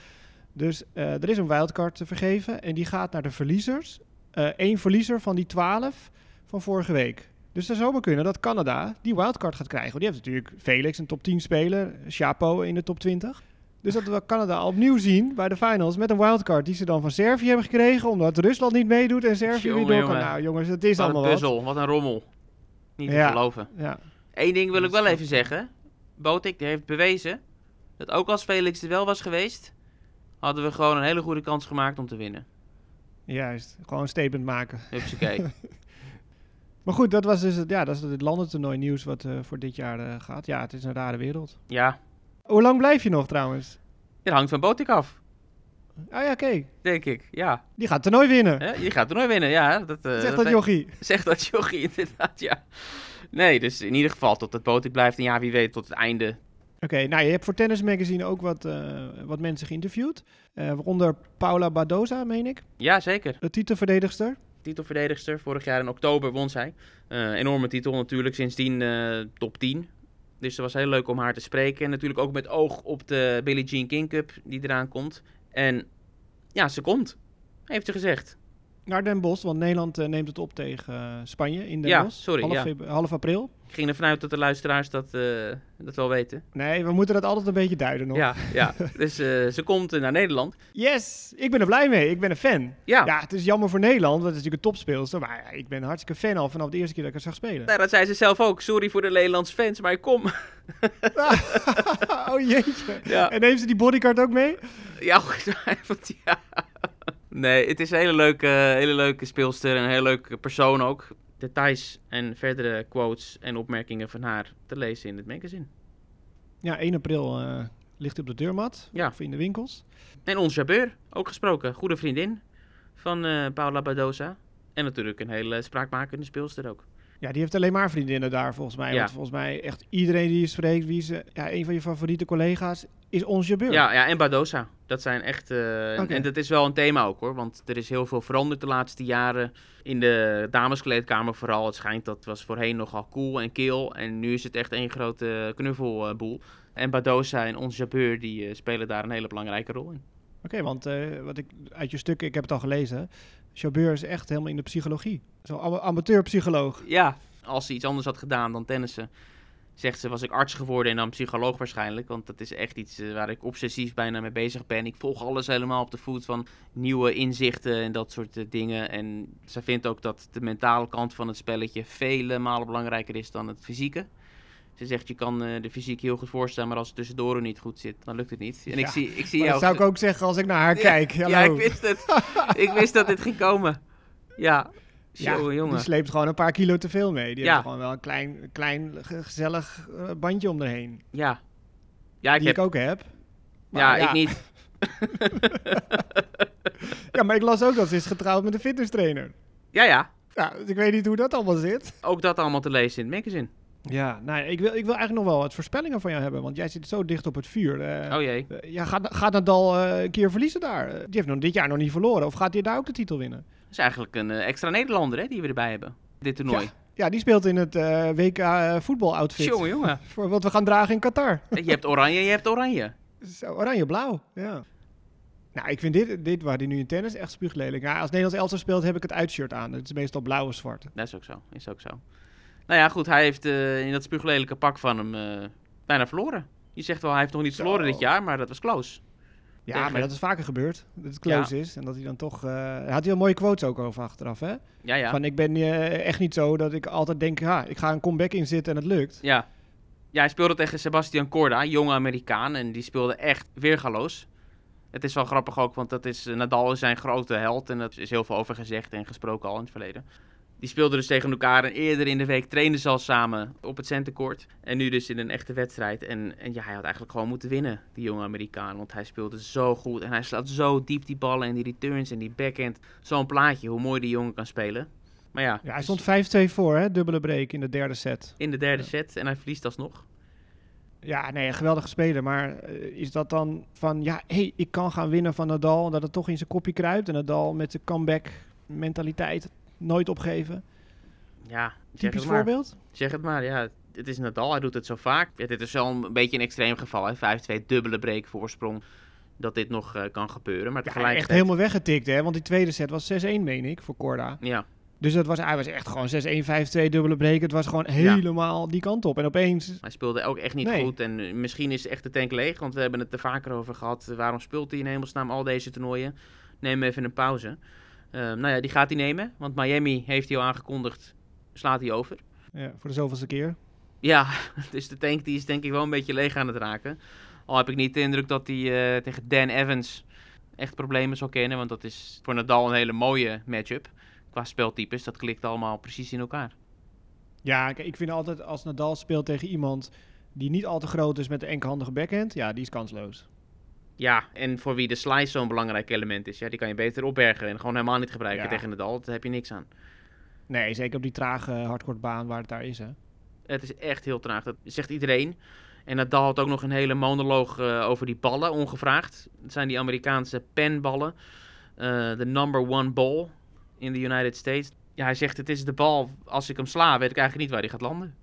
Dus uh, er is een wildcard te vergeven en die gaat naar de verliezers. Eén uh, verliezer van die 12 van vorige week. Dus het zou maar kunnen dat Canada die wildcard gaat krijgen. Die heeft natuurlijk Felix, een top 10 speler, Chapo in de top 20. Dus dat we Canada opnieuw zien bij de finals met een wildcard die ze dan van Servië hebben gekregen, omdat Rusland niet meedoet en Servië jongen, weer door kan. Nou jongens, het is Wat allemaal een puzzel, wat. wat. een rommel. Niet te Ja. geloven. Ja. Eén ding wil ik Dat wel even zeggen. Botik die heeft bewezen dat ook als Felix er wel was geweest, hadden we gewoon een hele goede kans gemaakt om te winnen. Juist, gewoon een statement maken. Hupsakee. Maar goed, dat was dus het, ja, dat is het landentoernooi nieuws wat eh, voor dit jaar eh, gaat. Ja, het is een rare wereld. ja, Hoe lang blijf je nog trouwens? dit hangt van Botik af, Ah ja, kijk. denk ik. Ja, Die gaat het toernooi winnen. Je gaat er nooit winnen. Ja, dat, eh, Zegt dat jochie. Zegt dat jochie, inderdaad, ja. Nee, dus in ieder geval tot het Botik blijft. En ja, wie weet tot het einde. Oké, nou je hebt voor Tennis Magazine ook wat, eh, wat mensen geïnterviewd. Eh, waaronder Paula Badoza, meen ik, Ja, zeker. de titelverdedigster. Titelverdedigster. Vorig jaar in oktober won zij. Eh, enorme titel natuurlijk. Sindsdien top 10. Dus het was heel leuk om haar te spreken. En natuurlijk ook met oog op de Billie Jean King Cup die eraan komt. En ja, ze komt. Heeft ze gezegd. Naar Den Bosch, want Nederland eh, neemt het op tegen eh, Spanje in Den Ja, Bosch. sorry, half, ja. febru- half april. Ik ging ervan uit dat de luisteraars dat, eh, dat wel weten. Nee, we moeten dat altijd een beetje duiden nog. Ja, ja. dus ze komt naar Nederland. Yes, ik ben er blij mee. Ik ben een fan. Ja, Ja, het is jammer voor Nederland, want het is natuurlijk een topspeelster. Maar ik ben een hartstikke fan al vanaf de eerste keer dat ik haar zag spelen. nou, dat zei ze zelf ook. Sorry voor de Nederlandse fans, maar ik kom. oh jeetje. Ja. En heeft ze die bodyguard ook mee? Ja, ongetwijfeld, ja. Nee, het is een hele leuke, hele leuke speelster en een hele leuke persoon ook. Details en verdere quotes en opmerkingen van haar te lezen in het magazine. Ja, 1 april eh, ligt op de deurmat. Ja. Of in de winkels. En ons Jabeur, ook gesproken. Goede vriendin van eh, Paula Badoza. En natuurlijk een hele spraakmakende speelster ook. Ja, die heeft alleen maar vriendinnen daar volgens mij. Ja. Want volgens mij echt iedereen die je spreekt, wie ze, ja, een van je favoriete collega's, is ons Jabeur. Ja, ja, en Badoza. Dat zijn echt... eh. En dat is wel een thema ook hoor. Want er is heel veel veranderd de laatste jaren. In de dameskleedkamer vooral. Het schijnt dat was voorheen nogal cool en kil. En nu is het echt één grote knuffelboel. En Badoza en ons Jabeur die eh, spelen daar een hele belangrijke rol in. Oké, want eh, wat ik uit je stuk, ik heb het al gelezen. Jabeur is echt helemaal in de psychologie. Zo'n ama- amateurpsycholoog. Ja, als ze iets anders had gedaan dan tennissen, zegt ze, was ik arts geworden en dan psycholoog waarschijnlijk. Want dat is echt iets eh, waar ik obsessief bijna mee bezig ben. Ik volg alles helemaal op de voet van nieuwe inzichten en dat soort eh, dingen. En ze vindt ook dat de mentale kant van het spelletje vele malen belangrijker is dan het fysieke. Ze zegt, je kan eh, de fysiek heel goed voorstellen, maar als het tussendoor niet goed zit, dan lukt het niet. En ik zie, ik zie jou... dat zou ik ook zeggen als ik naar haar kijk. Ja, ik wist het. ik wist dat dit ging komen. Ja, Ja, Jongen. Die sleept gewoon een paar kilo te veel mee. Die Ja. heeft gewoon wel een klein, klein ge- gezellig eh, bandje om erheen. Ja. Ja, ik die heb... ik ook heb. Ja, ik niet. Ja, maar ik las ook dat ze is getrouwd met een fitnesstrainer. Ja, ja. Ja, dus ik weet niet hoe dat allemaal zit. Ook dat allemaal te lezen in het magazine. Ja, nou, ik wil, ik wil eigenlijk nog wel wat voorspellingen van jou hebben. Want jij zit zo dicht op het vuur. Eh, Oh jee. eh, ja, gaat, gaat Nadal eh, een keer verliezen daar? Die heeft nog dit jaar nog niet verloren. Of gaat hij daar ook de titel winnen? Dat is eigenlijk een extra Nederlander hè, die we erbij hebben. Dit toernooi. Ja, die speelt in het WK voetbaloutfit. Jongen, jongen. Voor wat we gaan dragen in Qatar. Je hebt oranje, je hebt oranje. Oranje-blauw, ja. Nou, ik vind dit, dit waar hij nu in tennis echt spuuglelijk. Ja, als Nederlands elftal speelt, heb ik het uitshirt aan. Het is meestal blauw of zwart. Dat is ook zo. Is ook zo. Nou ja, goed. Hij heeft eh, in dat spuuglelijke pak van hem eh, bijna verloren. Je zegt wel, hij heeft nog niet verloren dit jaar, maar dat was close. Ja, Tegen- maar dat is vaker gebeurd. Dat het close is. En dat hij dan toch... eh hij had heel mooie quotes ook over achteraf, hè? Ja, ja. Van, ik ben echt niet zo dat ik altijd denk... Ja, ik ga een comeback inzetten en het lukt. Ja. Ja, hij speelde tegen Sebastian Corda, jonge Amerikaan. En die speelde echt weergaloos. Het is wel grappig ook, want dat is, Nadal is zijn grote held. En daar is heel veel over gezegd en gesproken al in het verleden. Die speelden dus tegen elkaar en eerder in de week trainden ze al samen op het centercourt. En nu dus in een echte wedstrijd. En, en ja, hij had eigenlijk gewoon moeten winnen, die jonge Amerikaan. Want hij speelde zo goed en hij slaat zo diep die ballen en die returns en die backhand. Zo'n plaatje, hoe mooi die jongen kan spelen. Maar ja, Ja, hij dus stond 5-2 voor, hè? Dubbele break in de derde set. in de derde set en hij verliest alsnog. Ja, nee, een geweldige speler. Maar eh, is dat dan van... Ja, hé, hey, ik kan gaan winnen van Nadal. En dat het toch in zijn kopje kruipt. En Nadal met de comeback mentaliteit nooit opgeven. Ja, zeg Typisch het maar. voorbeeld. Zeg het maar, ja. Het is Nadal, hij doet het zo vaak. Ja, dit is wel een beetje een extreem geval, hè. 5-2 dubbele break voorsprong. Dat dit nog eh, kan gebeuren, maar Ja, tegelijkertijd... echt helemaal weggetikt, hè? Want die tweede set was 6-1, meen ik, voor Corda. Ja, Dus dat was, hij was echt gewoon 6-1, 5-2, dubbele break. Het was gewoon helemaal die kant op. En opeens... hij speelde ook echt niet Nee. goed. En eh, misschien is echt de tank leeg, want we hebben het er vaker over gehad. Eh, Waarom speelt hij in hemelsnaam al deze toernooien? Neem even een pauze. Eh, nou ja, die gaat hij nemen, want Miami heeft hij al aangekondigd, slaat hij over. Ja, voor de zoveelste keer. Ja, dus de tank die is denk ik wel een beetje leeg aan het raken. Al heb ik niet de indruk dat hij eh, tegen Dan Evans echt problemen zal kennen. Want dat is voor Nadal een hele mooie matchup. Qua speltypes, dat klikt allemaal precies in elkaar. Ja, ik vind altijd als Nadal speelt tegen iemand die niet al te groot is met de enkelhandige backhand, ja, die is kansloos. Ja, en voor wie de slice zo'n belangrijk element is. Ja, die kan je beter opbergen en gewoon helemaal niet gebruiken Ja. tegen Nadal. Daar heb je niks aan. Nee, zeker op die trage hardcourtbaan waar het daar is, hè. Het is echt heel traag. Dat zegt iedereen. En Nadal had ook nog een hele monoloog eh, over die ballen, ongevraagd. Het zijn die Amerikaanse penballen. eh, De number one ball in de United States. Ja, hij zegt, het is de bal, als ik hem sla, weet ik eigenlijk niet waar hij gaat landen.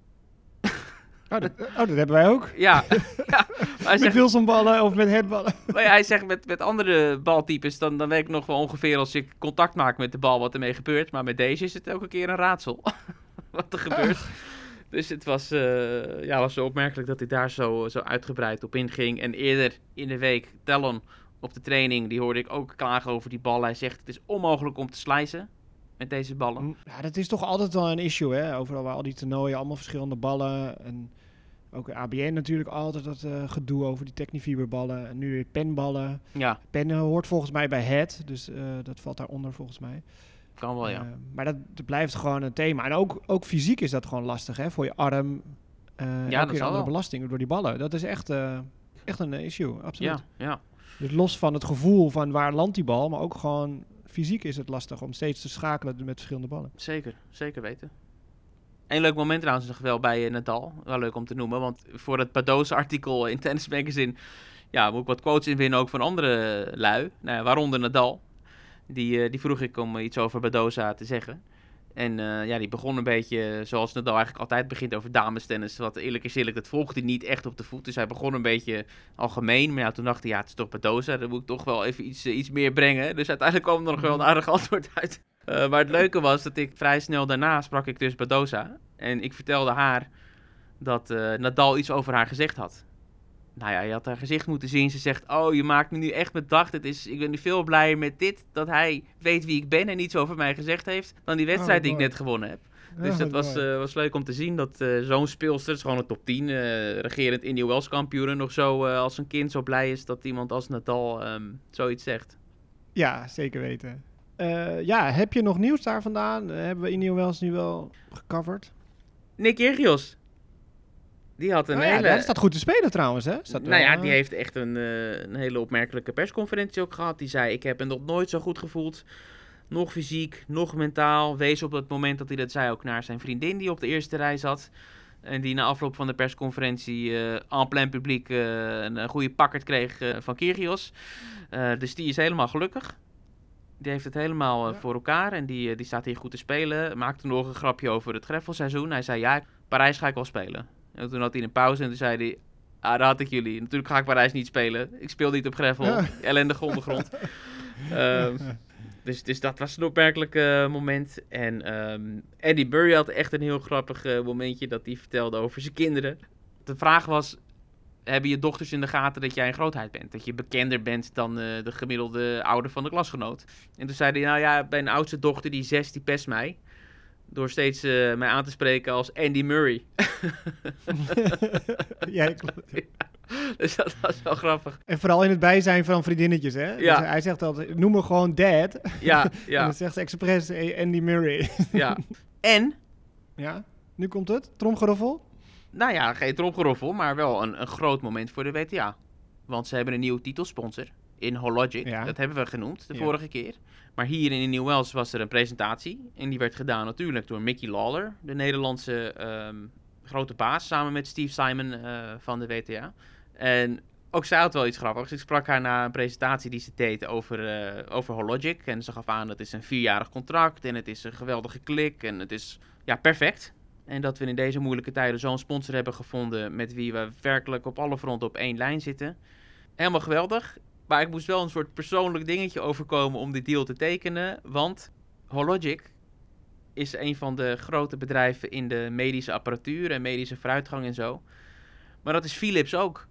Oh, dat, oh, dat hebben wij ook. Ja, ja. Hij Met Wilsonballen of met headballen. maar ja, hij zegt met, met andere baltypes, dan, dan weet ik nog wel ongeveer als ik contact maak met de bal wat ermee gebeurt. Maar met deze is het elke keer een raadsel wat er gebeurt. Dus het was, eh, ja, was zo opmerkelijk dat hij daar zo, zo uitgebreid op inging. En eerder in de week, Talon op de training, die hoorde ik ook klagen over die ballen. Hij zegt het is onmogelijk om te slicen met deze ballen. Ja, dat is toch altijd wel een issue, hè? Overal waar al die toernooien, allemaal verschillende ballen. En ook ABN natuurlijk altijd dat eh, gedoe over die Technifiberballen. En nu weer penballen. Ja, Pennen hoort volgens mij bij het, dus eh, dat valt daaronder volgens mij. kan wel ja. Eh, maar dat, dat blijft gewoon een thema. En ook, ook fysiek is dat gewoon lastig, hè? Voor je arm. eh dat zal andere belasting door die ballen. Dat is echt, echt een issue, absoluut. Ja, ja. Dus los van het gevoel van waar landt die bal, maar ook gewoon fysiek is het lastig om steeds te schakelen met verschillende ballen. Zeker, zeker weten. Een leuk moment trouwens nog wel bij eh, Nadal. Wel leuk om te noemen, want voor het Badoza-artikel in Tennis Magazine... Ja, moet ik wat quotes inwinnen ook van andere lui. Nou waaronder Nadal. Die, eh, die vroeg ik om iets over Badoza te zeggen. En eh, ja, die begon een beetje zoals Nadal eigenlijk altijd begint over damestennis. Wat eerlijk is eerlijk, dat volgde niet echt op de voet. Dus hij begon een beetje algemeen. Maar ja, toen dacht hij, ja, het is toch Badoza. Dan moet ik toch wel even iets, iets meer brengen. Dus uiteindelijk kwam er nog wel een aardig antwoord uit. Eh, maar het leuke was dat ik vrij snel daarna sprak ik dus Badoza. En ik vertelde haar dat eh, Nadal iets over haar gezegd had. Nou ja, je had haar gezicht moeten zien. Ze zegt, oh, je maakt me nu echt met dag. Is, ik ben nu veel blijer met dit, dat hij weet wie ik ben en iets over mij gezegd heeft, dan die wedstrijd Oh, die ik net gewonnen heb. Dus dat was, eh, was leuk om te zien dat zo'n speelster, het is gewoon een top 10, eh, regerend Indian Wells kampioen, nog zo als een kind zo blij is dat iemand als Nadal ehm, zoiets zegt. Ja, zeker weten. Eh, ja, heb je nog nieuws daar vandaan? Eh, hebben we Indian Wells nu wel gecoverd? Nick Kyrgios. Die had een Nou ja, hele... daar staat goed te spelen trouwens, hè? Staat nou ja, wel, die eh, heeft echt een, eh, een hele opmerkelijke persconferentie ook gehad. Die zei, ik heb me nog nooit zo goed gevoeld. Nog fysiek, nog mentaal. Wees op het moment dat hij dat zei ook naar zijn vriendin die op de eerste rij zat. En die na afloop van de persconferentie eh en plein publiek eh, een, een goede pakkert kreeg eh, van Kyrgios. Eh, dus die is helemaal gelukkig. Die heeft het helemaal eh, Ja. voor elkaar en die, eh, die staat hier goed te spelen. Maakte nog een grapje over het greffelseizoen. Hij zei, ja, Parijs ga ik wel spelen. En toen had hij een pauze en toen zei hij... Ah, daar had ik jullie. Natuurlijk ga ik Parijs niet spelen. Ik speel niet op greffel. Ja. Ellendige ondergrond. Ehm, dus, dus dat was een opmerkelijk eh, moment. En ehm Eddie Murray had echt een heel grappig momentje dat hij vertelde over zijn kinderen. De vraag was, hebben je dochters in de gaten dat jij een grootheid bent? Dat je bekender bent dan eh, de gemiddelde ouder van de klasgenoot? En toen zei hij, nou ja, mijn oudste dochter, die zes, die pest mij. Door steeds eh, mij aan te spreken als Andy Murray. ja, klopt. dus dat was wel grappig. En vooral in het bijzijn van vriendinnetjes, hè? Ja. Dus hij zegt altijd, noem me gewoon dad. Ja, En ja, dan zegt ze expres Andy Murray. ja. En ja, nu komt het. Tromgeroffel. Nou ja, geen tromgeroffel, maar wel een, een groot moment voor de WTA. Want ze hebben een nieuwe titelsponsor in Hologic. Ja. Dat hebben we genoemd de Ja. vorige keer. Maar hier in New Wales was er een presentatie. En die werd gedaan natuurlijk door Mickey Lawler, de Nederlandse ehm, grote baas, samen met Steve Simon eh, van de WTA. En ook zij had wel iets grappigs. Ik sprak haar na een presentatie die ze deed over, eh, over Hologic. En ze gaf aan dat het is een vierjarig contract en het is een geweldige klik en het is ja, perfect. En dat we in deze moeilijke tijden zo'n sponsor hebben gevonden met wie we werkelijk op alle fronten op één lijn zitten. Helemaal geweldig. Maar ik moest wel een soort persoonlijk dingetje overkomen om die deal te tekenen. Want Hologic is een van de grote bedrijven in de medische apparatuur en medische vooruitgang en zo. Maar dat is Philips ook.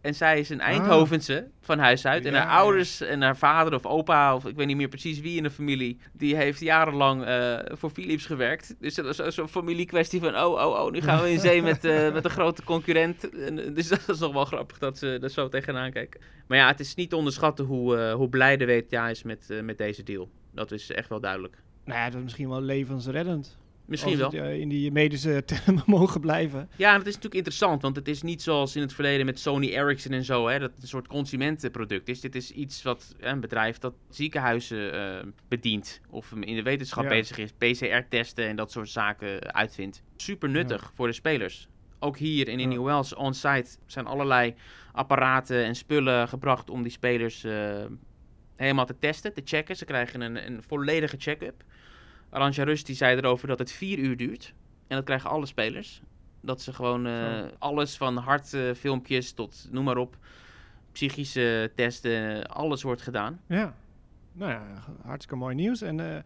En zij is een Eindhovense van huis uit. En Ja, haar ouders en haar vader of opa, of ik weet niet meer precies wie in de familie, die heeft jarenlang eh, voor Philips gewerkt. Dus dat is zo- zo'n familiekwestie van, oh, oh, oh, nu gaan we in zee met, eh, met een grote concurrent. En, eh, dus dat is nog wel grappig dat ze er zo tegenaan kijken. Maar ja, het is niet te onderschatten hoe, hoe blij de WTA is met, met deze deal. Dat is echt wel duidelijk. Nou ja, dat is misschien wel levensreddend. Misschien wel. het, eh, in die medische termen mogen blijven. Ja, en het is natuurlijk interessant, want het is niet zoals in het verleden met Sony Ericsson en zo, hè, dat het een soort consumentenproduct is. Dit is iets wat hè, een bedrijf dat ziekenhuizen eh, bedient of in de wetenschap Ja. bezig is, PCR-testen en dat soort zaken uitvindt. Super nuttig voor de spelers. ook hier in. New Wells on-site zijn allerlei apparaten en spullen gebracht om die spelers eh, helemaal te testen, te checken. Ze krijgen een, een volledige check-up. Arantxa Rust die zei erover dat het vier uur duurt. En dat krijgen alle spelers. Dat ze gewoon eh, alles van hartfilmpjes tot noem maar op, psychische testen, alles wordt gedaan. Ja. Nou ja, hartstikke mooi nieuws. En eh,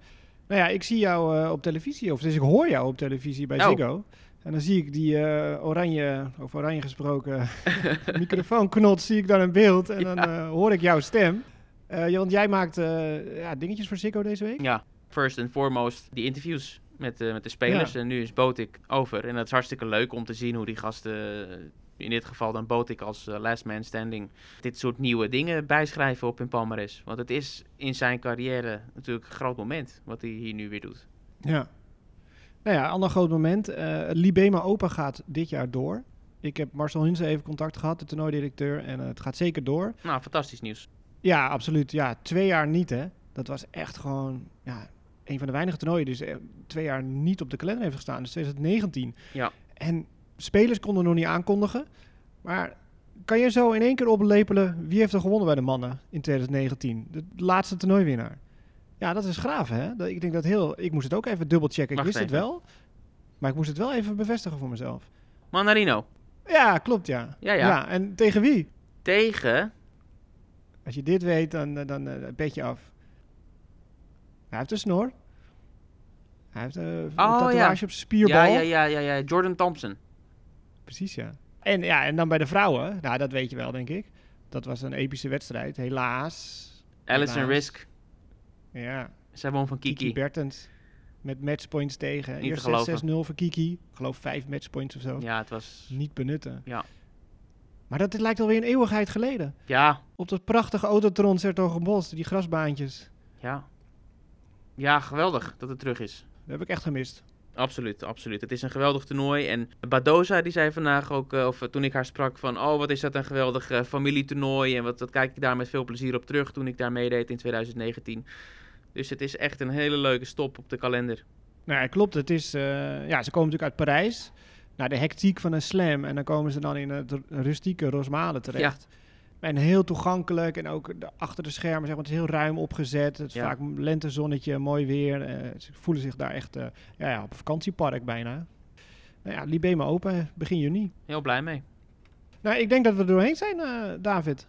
nou ja, ik zie jou eh, op televisie, of dus ik hoor jou op televisie bij Oh. Ziggo. En dan zie ik die eh, oranje, over oranje gesproken, microfoonknot, zie ik dan in beeld. En dan eh, hoor ik jouw stem. Eh, want jij maakt eh, ja, dingetjes voor Ziggo deze week. Ja, first and foremost die interviews met, eh, met de spelers. Ja. En nu is Botik over. En dat is hartstikke leuk om te zien hoe die gasten, eh, in dit geval dan Botik als eh, last man standing, dit soort nieuwe dingen bijschrijven op hun palmares. Want het is in zijn carrière natuurlijk een groot moment wat hij hier nu weer doet. Ja. Nou ja, ander groot moment. eh Libema Open gaat dit jaar door. Ik heb Marcel Hunze even contact gehad, de toernooidirecteur. En het gaat zeker door. Nou, fantastisch nieuws. Ja, absoluut. Ja, twee jaar niet, hè. Dat was echt gewoon ja, een van de weinige toernooien die dus, eh, twee jaar niet op de kalender heeft gestaan. Dus 2019. Ja. En spelers konden nog niet aankondigen. Maar kan je zo in één keer oplepelen wie heeft er gewonnen bij de mannen in 2019? De laatste toernooiwinnaar. Ja, dat is graaf, hè? Ik denk dat heel... Ik moest het ook even dubbelchecken. Ik wist het even. wel. Maar ik moest het wel even bevestigen voor mezelf. Manarino Ja, klopt, ja. Ja, ja. en tegen wie? tegen... Als je dit weet, dan, dan, dan eh, pet je af. Hij heeft een snor. Hij heeft eh, een Oh, tatoeage ja. op zijn spierbal. Ja, ja, ja, ja, ja, Jordan Thompson. Precies, ja. En, ja. en dan bij de vrouwen, nou dat weet je wel, denk ik. Dat was een epische wedstrijd, helaas. Helaas. Risk. Ja, Zij won van Kiki, Kiki. Bertens. Met matchpoints tegen. Niet Eerst geloven. 6-0 voor Kiki. Ik geloof vijf matchpoints of zo. Ja, het was... Niet benutten. Ja. Maar dat lijkt alweer een eeuwigheid geleden. Ja, Op dat prachtige Autotron Sertogenbos, die grasbaantjes. ja. Ja, geweldig dat het terug is. Dat heb ik echt gemist. Absoluut, absoluut. Het is een geweldig toernooi. En Badoza die zei vandaag ook, eh, of eh, toen ik haar sprak, van... Oh, wat is dat een geweldig eh, familietoernooi. En wat, wat kijk ik daar met veel plezier op terug toen ik daar meedeed in 2019. Dus het is echt een hele leuke stop op de kalender. Nou ja, klopt. Het is, ja, ze komen natuurlijk uit Parijs. Naar de hectiek van een slam. En dan komen ze dan in het rustieke Rosmalen terecht. En heel toegankelijk. En ook de, achter de schermen, zeg maar, het is heel ruim opgezet. Het is Ja. vaak lentezonnetje, mooi weer. eh, ze voelen zich daar echt eh, ja, ja, op vakantiepark bijna. Nou ja, Libema open, begin juni. Heel blij mee. Nou, ik denk dat we er doorheen zijn, eh, David.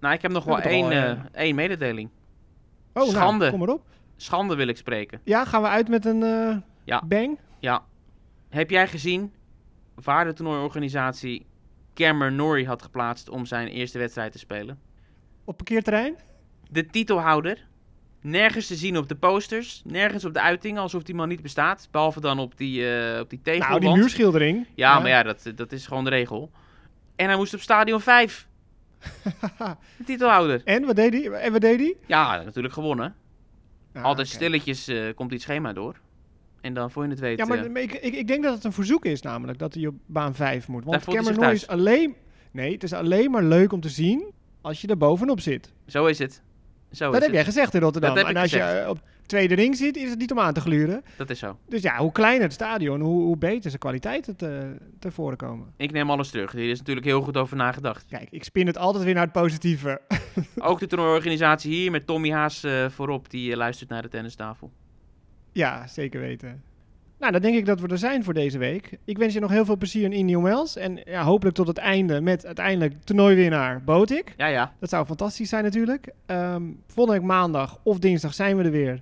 Nou, ik heb nog We wel één, al, één mededeling. Oh, nou, Schande. kom maar op. Schande wil ik spreken. Ja, gaan we uit met een Ja. bang? Ja. Heb jij gezien waar de toernooiorganisatie Cameron Norrie had geplaatst om zijn eerste wedstrijd te spelen? Op parkeerterrein? De titelhouder. Nergens te zien op de posters. Nergens op de uitingen, alsof die man niet bestaat. Behalve dan op die, eh op die tegelwand. Nou, die muurschildering. Ja, maar ja, dat, dat is gewoon de regel. En hij moest op stadion 5. De titelhouder. en, wat deed hij? En wat deed hij? Ja, natuurlijk gewonnen. Ah, Altijd stilletjes eh, komt die schema door. En dan voor je het weet... Ja, maar ik, ik, ik denk dat het een verzoek is namelijk dat hij op baan 5 moet. Want Cameron Norrie is alleen... Nee, het is alleen maar leuk om te zien als je er bovenop zit. Zo is het. Zo dat is heb jij gezegd in Rotterdam. Dat heb en als je gezegd. eh, op tweede ring zit, is het niet om aan te gluren. Dat is zo. Dus ja, hoe kleiner het stadion, hoe, hoe beter zijn kwaliteit het, eh te voren komen. Ik neem alles terug. Hier is natuurlijk heel goed over nagedacht. Kijk, ik spin het altijd weer naar het positieve. Ook de toernooiorganisatie hier met Tommy Haas eh, voorop. Die eh, luistert naar de tennistafel. Ja, zeker weten. Nou, dan denk ik dat we er zijn voor deze week. Ik wens je nog heel veel plezier in Indian Wells. En ja, hopelijk tot het einde met uiteindelijk toernooiwinnaar Botik. Ja, ja. Dat zou fantastisch zijn natuurlijk. Ehm volgende week maandag of dinsdag zijn we er weer.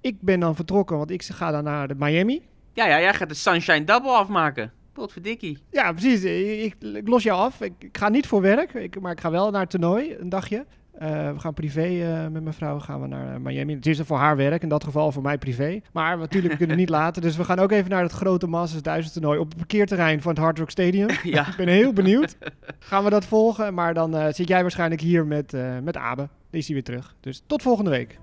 Ik ben dan vertrokken, want ik ga dan naar de Miami. Ja, ja. Jij gaat de Sunshine Double afmaken. Potverdikkie. Ja, precies. Ik, ik los jou af. Ik, ik ga niet voor werk, ik, maar ik ga wel naar het toernooi, een dagje. Eh, we gaan privé eh, met mijn vrouw gaan we naar eh, Miami. Het is voor haar werk, in dat geval voor mij privé. Maar natuurlijk we kunnen het niet laten. Dus we gaan ook even naar het grote Masters 1000 toernooi op het parkeerterrein van het Hard Rock Stadium. Ja. Ik ben heel benieuwd. Gaan we dat volgen? Maar dan zit jij waarschijnlijk hier met, met Abe. Die is hij weer terug. Dus tot volgende week.